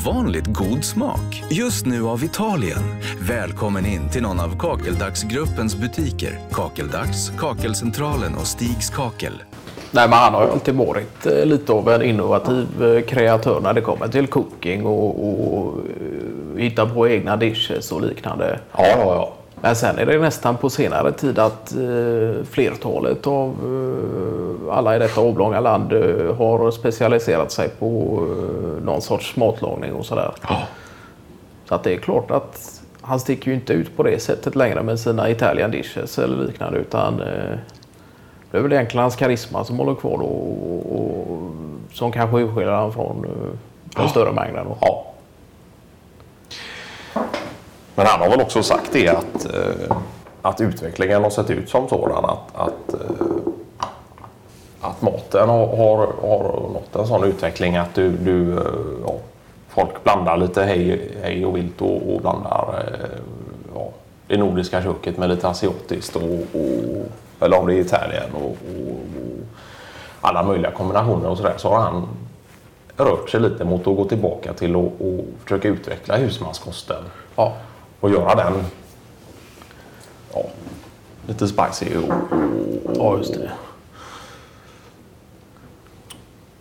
ovanligt god smak. Just nu av Italien. Välkommen in till någon av Kakeldagsgruppens butiker. Kakeldags, Kakelcentralen och Stigs Kakel. Nej, men han har ju alltid varit eh, lite av en innovativ eh, kreatör när det kommer till cooking och, och hitta på egna dishes och liknande. Ja, ja, ja. Men sen är det nästan på senare tid att eh, flertalet av eh, alla i detta avlånga land eh, har specialiserat sig på eh, någon sorts matlagning och sådär. Så att det är klart att han sticker ju inte ut på det sättet längre med sina Italian dishes eller liknande utan eh, det är väl egentligen hans karisma som håller kvar då och, och som kanske urskiljer honom från eh, den större mängden. Ja. Men han har väl också sagt det att, eh, att utvecklingen har sett ut som sådan att, att, eh, att maten har, har, har nått en sån utveckling att du, du eh, ja, folk blandar lite hej, hej och vilt och, och blandar eh, ja, det nordiska köket med lite asiatiskt och, och eller om det är Italien och, och, och alla möjliga kombinationer och sådär så har han rört sig lite mot att gå tillbaka till att försöka utveckla husmanskosten Ja och göra den ja, lite spicy och, och, ja, just det.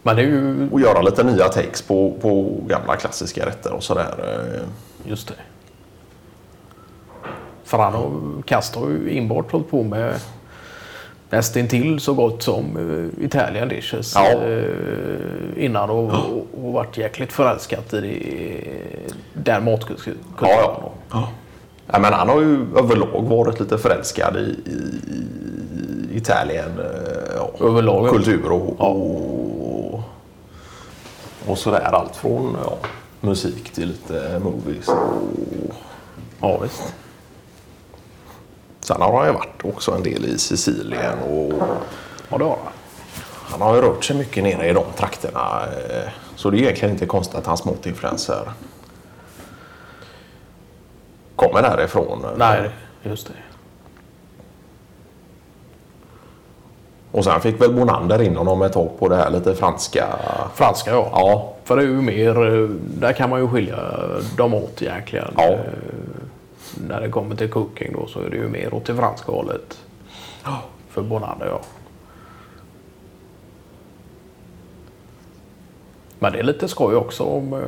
Men det är ju och göra lite nya takes på, på gamla klassiska rätter och sådär. eh. Just det. För han och Kast har ju enbart hållit på med nästintill så gott som uh, Italian dishes Ja. eh, innan och, och, och varit jäkligt förälskat i det, den matkulturen. Ja, ja. Ja, men han har ju överlag varit lite förälskad i, i, i Italien. eh, Ja, Överlag, ja. Kultur och, och, och sådär. Allt från ja, musik till lite movies. Och... Ja, visst. Sen har han ju varit också en del i Sicilien och Ja, det har han. han har ju rört sig mycket nere i de trakterna. eh, Så det är egentligen inte konstigt att hans matinfluenser kommer därifrån. Nej, just det. Och sen fick väl Bonander in honom ett tag på det här lite franska. Franska, ja. Ja, För det är ju mer, eh, där kan man ju skilja dem åt egentligen. Ja. Eh, När det kommer till cooking då så är det ju mer åt det franska hållet. För Bonander, ja. Men det är lite skoj också om eh,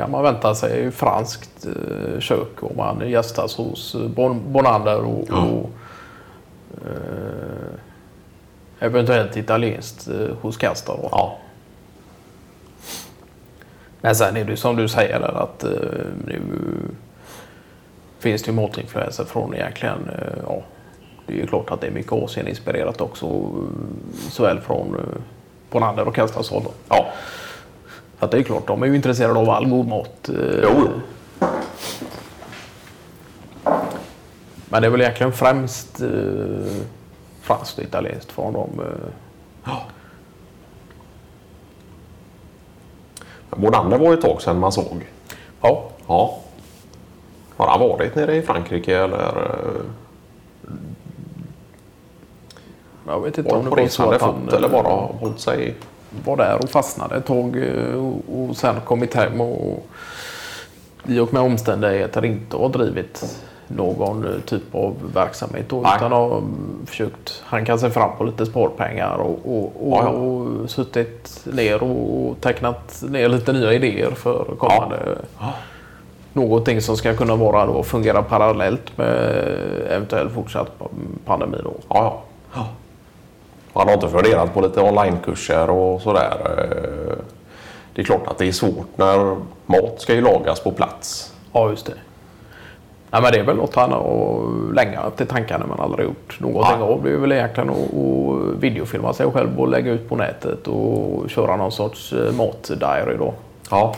kan man vänta sig franskt eh, kök om man gästas hos eh, Bon- Bonander och, och eh, eventuellt italienskt eh, hos Kasta. Då. ja. Men sen är det som du säger där att eh, nu finns det ju matinfluenser från egentligen, eh, ja, det är ju klart att det är mycket Asien-inspirerat också, eh, såväl från eh, Bonander och Kastas håll. ja. Att det är klart, de är ju intresserade av all god mat. eh, Jo, Men det är väl egentligen främst eh, franskt och italienskt från dem. Eh. Bonander var ju ett tag sedan man såg. Ja, Ja. Har han varit nere i Frankrike eller jag vet inte om det var så att han fot eller bara eh, hållit sig? Var där och fastnade ett tag eh, och, och sen kommit hem och i och med omständigheter inte har drivit någon eh, typ av verksamhet då, Nej. utan har mm, försökt hanka sig fram på lite sparpengar och, och, och, Ja, ja. och suttit ner och tecknat ner lite nya idéer för kommande någonting som ska kunna vara då, fungera parallellt med eventuell fortsatt pandemi. Då. Ja, ja. Han har inte funderat på lite onlinekurser och sådär. eh. Det är klart att det är svårt när mat ska ju lagas på plats. Ja, just det. Nej, men det är väl något han har länge haft i tankarna men aldrig gjort någonting Ja. av. Det är väl egentligen att, att videofilma sig själv och lägga ut på nätet och köra någon sorts eh, matdiary då. Ja.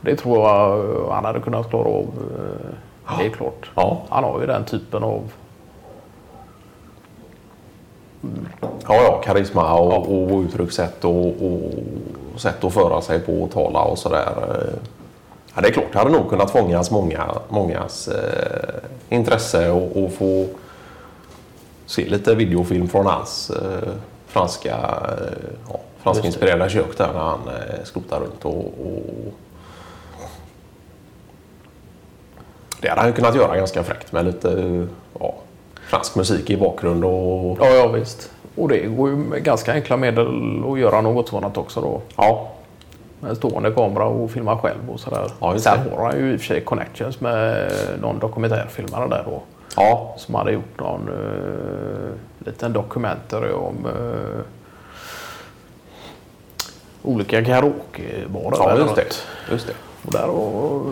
Det tror jag han hade kunnat klara av. eh, Det är klart. Ja. Han har ju den typen av... Ja, ja, karisma och, och uttryckssätt och, och sätt att föra sig på och tala och sådär. Ja, det är klart, det hade nog kunnat fångas många, mångas eh, intresse och, och få se lite videofilm från hans eh, franska, eh, ja, Franskinspirerade kök där när han eh, skrotar runt. Och, och... Det hade han kunnat göra ganska fräckt med lite ja, fransk musik i bakgrund. Och... Ja, ja visst. Och det går ju med ganska enkla medel att göra något sådant också då. Ja, Med stående kamera och filma själv och sådär. Ja, Sen har han ju i och för sig connections med någon dokumentärfilmare där då. ja, Som hade gjort någon uh, liten dokumentary om uh, olika karaokebarer. ja där just, det. just det. Och där och,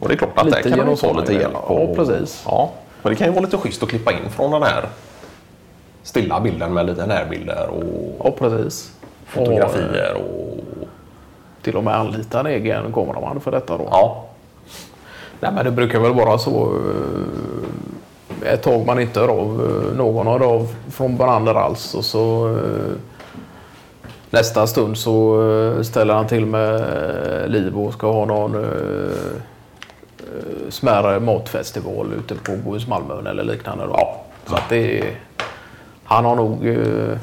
Och det är klart att det kan man få lite hjälp. Ja, precis. Ja, men det kan ju vara lite schysst att klippa in från den här stilla bilden med lite närbilder och ja, precis. Och, fotografier. Och, till och med anlita en egen kameraman för detta då. ja, Nej, men det brukar väl vara så eh, ett tag man inte hör av eh, någon hör av från varandra alls och så eh, nästa stund så ställer han till med liv och ska ha någon smärre matfestival ute på Bohus Malmön eller liknande. Då. Ja. Så att det är, han har nog eh,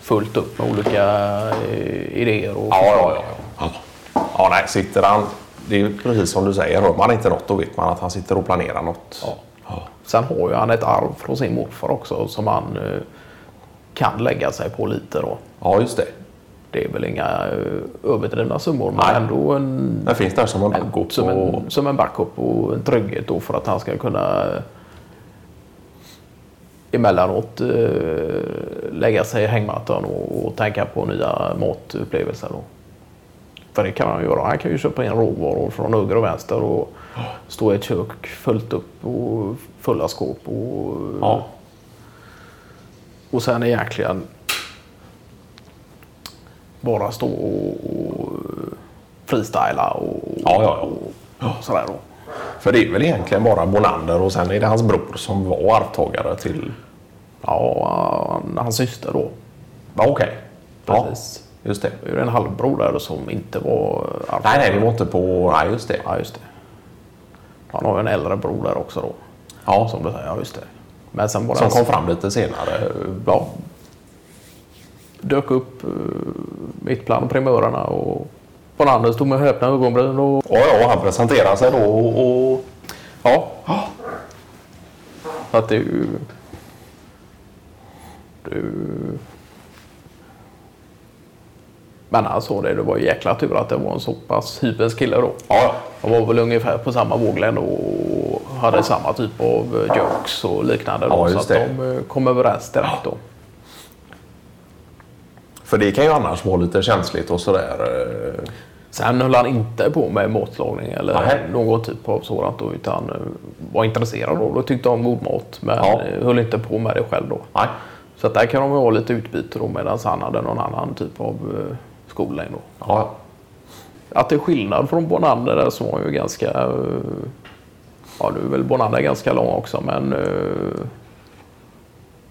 fullt upp med olika eh, idéer och ja, förslag. ja, ja. ja. ja nej, sitter han... Det är ju precis som du säger, hör man inte något då vet man att han sitter och planerar något. Ja. Sen har ju han ett arv från sin morfar också som han eh, kan lägga sig på lite då. ja just det. Det är väl inga eh, överdrivna summor men Nej. ändå en, Den finns där som en backup. som, och- en, som en backup och en trygghet då för att han ska kunna eh, emellanåt eh, lägga sig i hängmattan och, och tänka på nya matupplevelser. Då. För det kan han göra. Han kan ju köpa in råvaror från höger och vänster och stå i ett kök fullt upp och fulla skåp. Och, Ja. och sen egentligen bara stå och, och freestyla och, Ja, ja, ja. och sådär då. För det är väl egentligen bara Bonander och sen är det hans bror som var arvtagare till... Ja, han- hans syster då. Ja, okej. Ja, Precis. just det. Det är en halvbror där som inte var arvtagare. Nej, nej, det var inte på... Nej, just det. Ja, just det. Han har en äldre bror där också då. Ja, Som du säger, ja just det. Men sen bara som kom fram lite senare. ja, dök upp uh, mitt bland primörerna och Bonander stod med öppna ögonbryn och Ja, ja, han presenterade sig då och... och ja. Så att det är ju... Ju... Men han sa det, det var jäkla tur att det var en så pass hyvens kille då. ja, De var väl ungefär på samma våglängd och hade samma typ av eh, jokes och liknande. Ja, Då, så just att de eh, kom överens direkt då. För det kan ju annars vara lite känsligt och sådär. eh. Sen höll han inte på med matlagning eller Nej. någon typ av sådant då, utan eh, var intresserad av det och tyckte om god mat. Men Ja. eh, höll inte på med det själv då. Nej. Så att där kan de ha lite utbyte då medan han hade någon annan typ av skolning då. Ja, Att det är skillnad från Bonander där som var ju ganska... Ja nu är väl Bonander ganska lång också men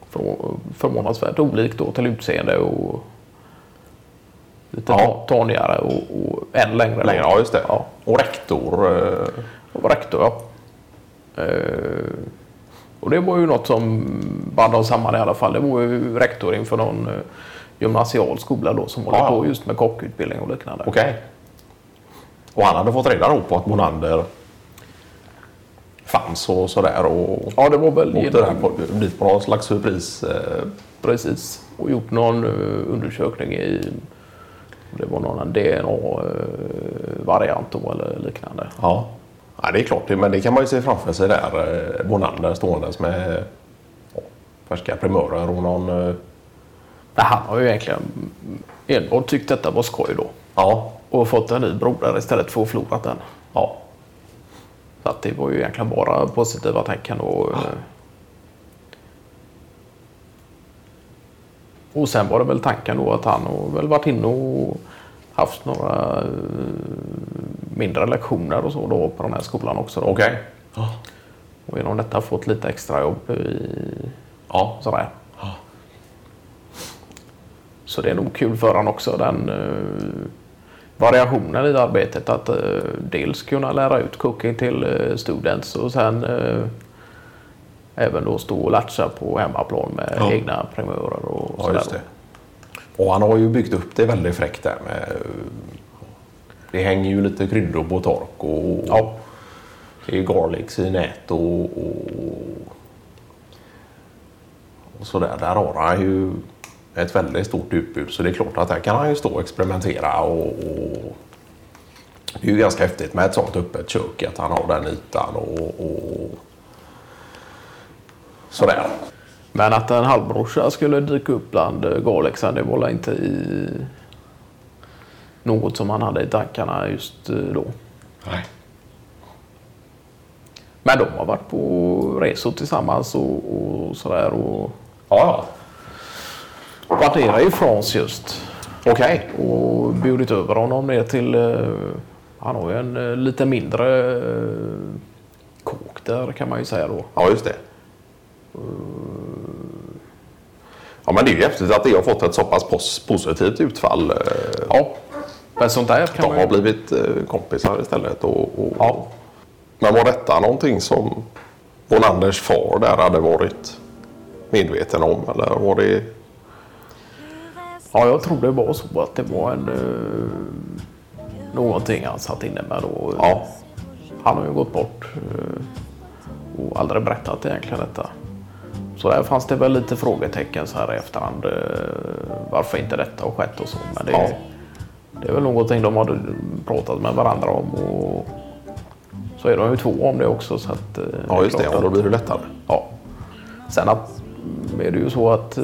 för- förvånansvärt olikt då till utseende och lite Ja. ta- tanigare och, och än längre. längre. Ja, just det. Ja. Och rektor. eh, Och rektor ja. Eh, och det var ju något som band dem samman i alla fall. Det var ju rektor inför någon eh, gymnasial skola då som håller Ja. på just med kockutbildning och liknande. Okej. Och han hade fått reda på att Bonander fanns och sådär. Och Ja, det var väl genom, på, dit på någon slags surpris. precis. Och gjort någon undersökning i det var någon DNA-variant då eller liknande. Ja. ja, det är klart. Men det kan man ju se framför sig där. eh, Bonander ståendes med ja, färska primörer och någon... eh, Men han har ju egentligen enbart tyckt detta var skoj då. Ja, Och fått en ny broder istället för att förlora den. ja, Så att det var ju egentligen bara positiva tecken. Och, eh, och sen var det väl tanken då att han har väl varit inne och haft några eh, mindre lektioner och så då på den här skolan också. Okej. Och genom detta fått lite extra jobb i Ja, sådär. Så det är nog kul för han också den eh, variationen i arbetet. Att eh, dels kunna lära ut cooking till eh, students och sen även då stå och latcha på hemmaplan med Ja. egna primörer och Ja, sådär. just det. Och han har ju byggt upp det väldigt fräckt där med... Det hänger ju lite kryddor på tork och Ja. det är garlics i nät och, och, och sådär. Där har han ju ett väldigt stort utbud så det är klart att där kan han ju stå och experimentera och, och det är ju ganska häftigt med ett sånt öppet kök att han har den ytan och, och sådär. Men att en halvbrorsa skulle dyka upp bland eh, Galexen, det var inte i något som han hade i tankarna just eh, då. Nej. Men de har varit på resor tillsammans och, och sådär och Ja, nere i France just. okej. och bjudit över honom ner till... eh, han har ju en lite mindre kåk där kan man ju säga då. Ja, just det. Ja, men det är ju häftigt att det har fått ett så pass pos- positivt utfall. eh, Ja. Men sånt där kan De man har blivit eh, kompisar istället. Och, och, Ja. Men var detta någonting som Bonanders far där hade varit medveten om? Eller var det... ja, jag tror det var så att det var en... Eh, någonting han satt inne med då. Ja, Han har ju gått bort eh, och aldrig berättat egentligen detta. Så där fanns det väl lite frågetecken så här i efterhand. eh, Varför inte detta har skett och så. Men det, Ja. det är väl någonting de har pratat med varandra om. Och så är de ju två om det också. Så att, eh, ja just det. Och då blir det lättare. Ja. Sen att, är det ju så att eh,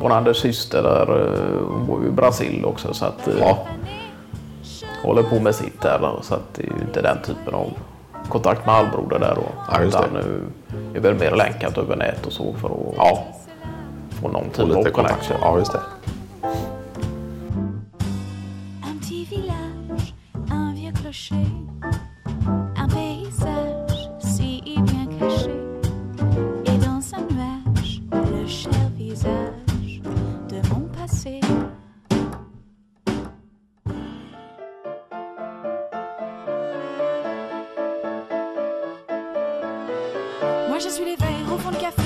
Bonanders syster där, hon bor ju i Brasil också. Så att, Ja. håller på med sitt där. Så att det är ju inte den typen av kontakt med halvbroder där då. Ja, just. Utan nu är väl mer länkat över nät och så för att Ja, få någon typ av connection. Ja, just det. Je suis les verres au fond café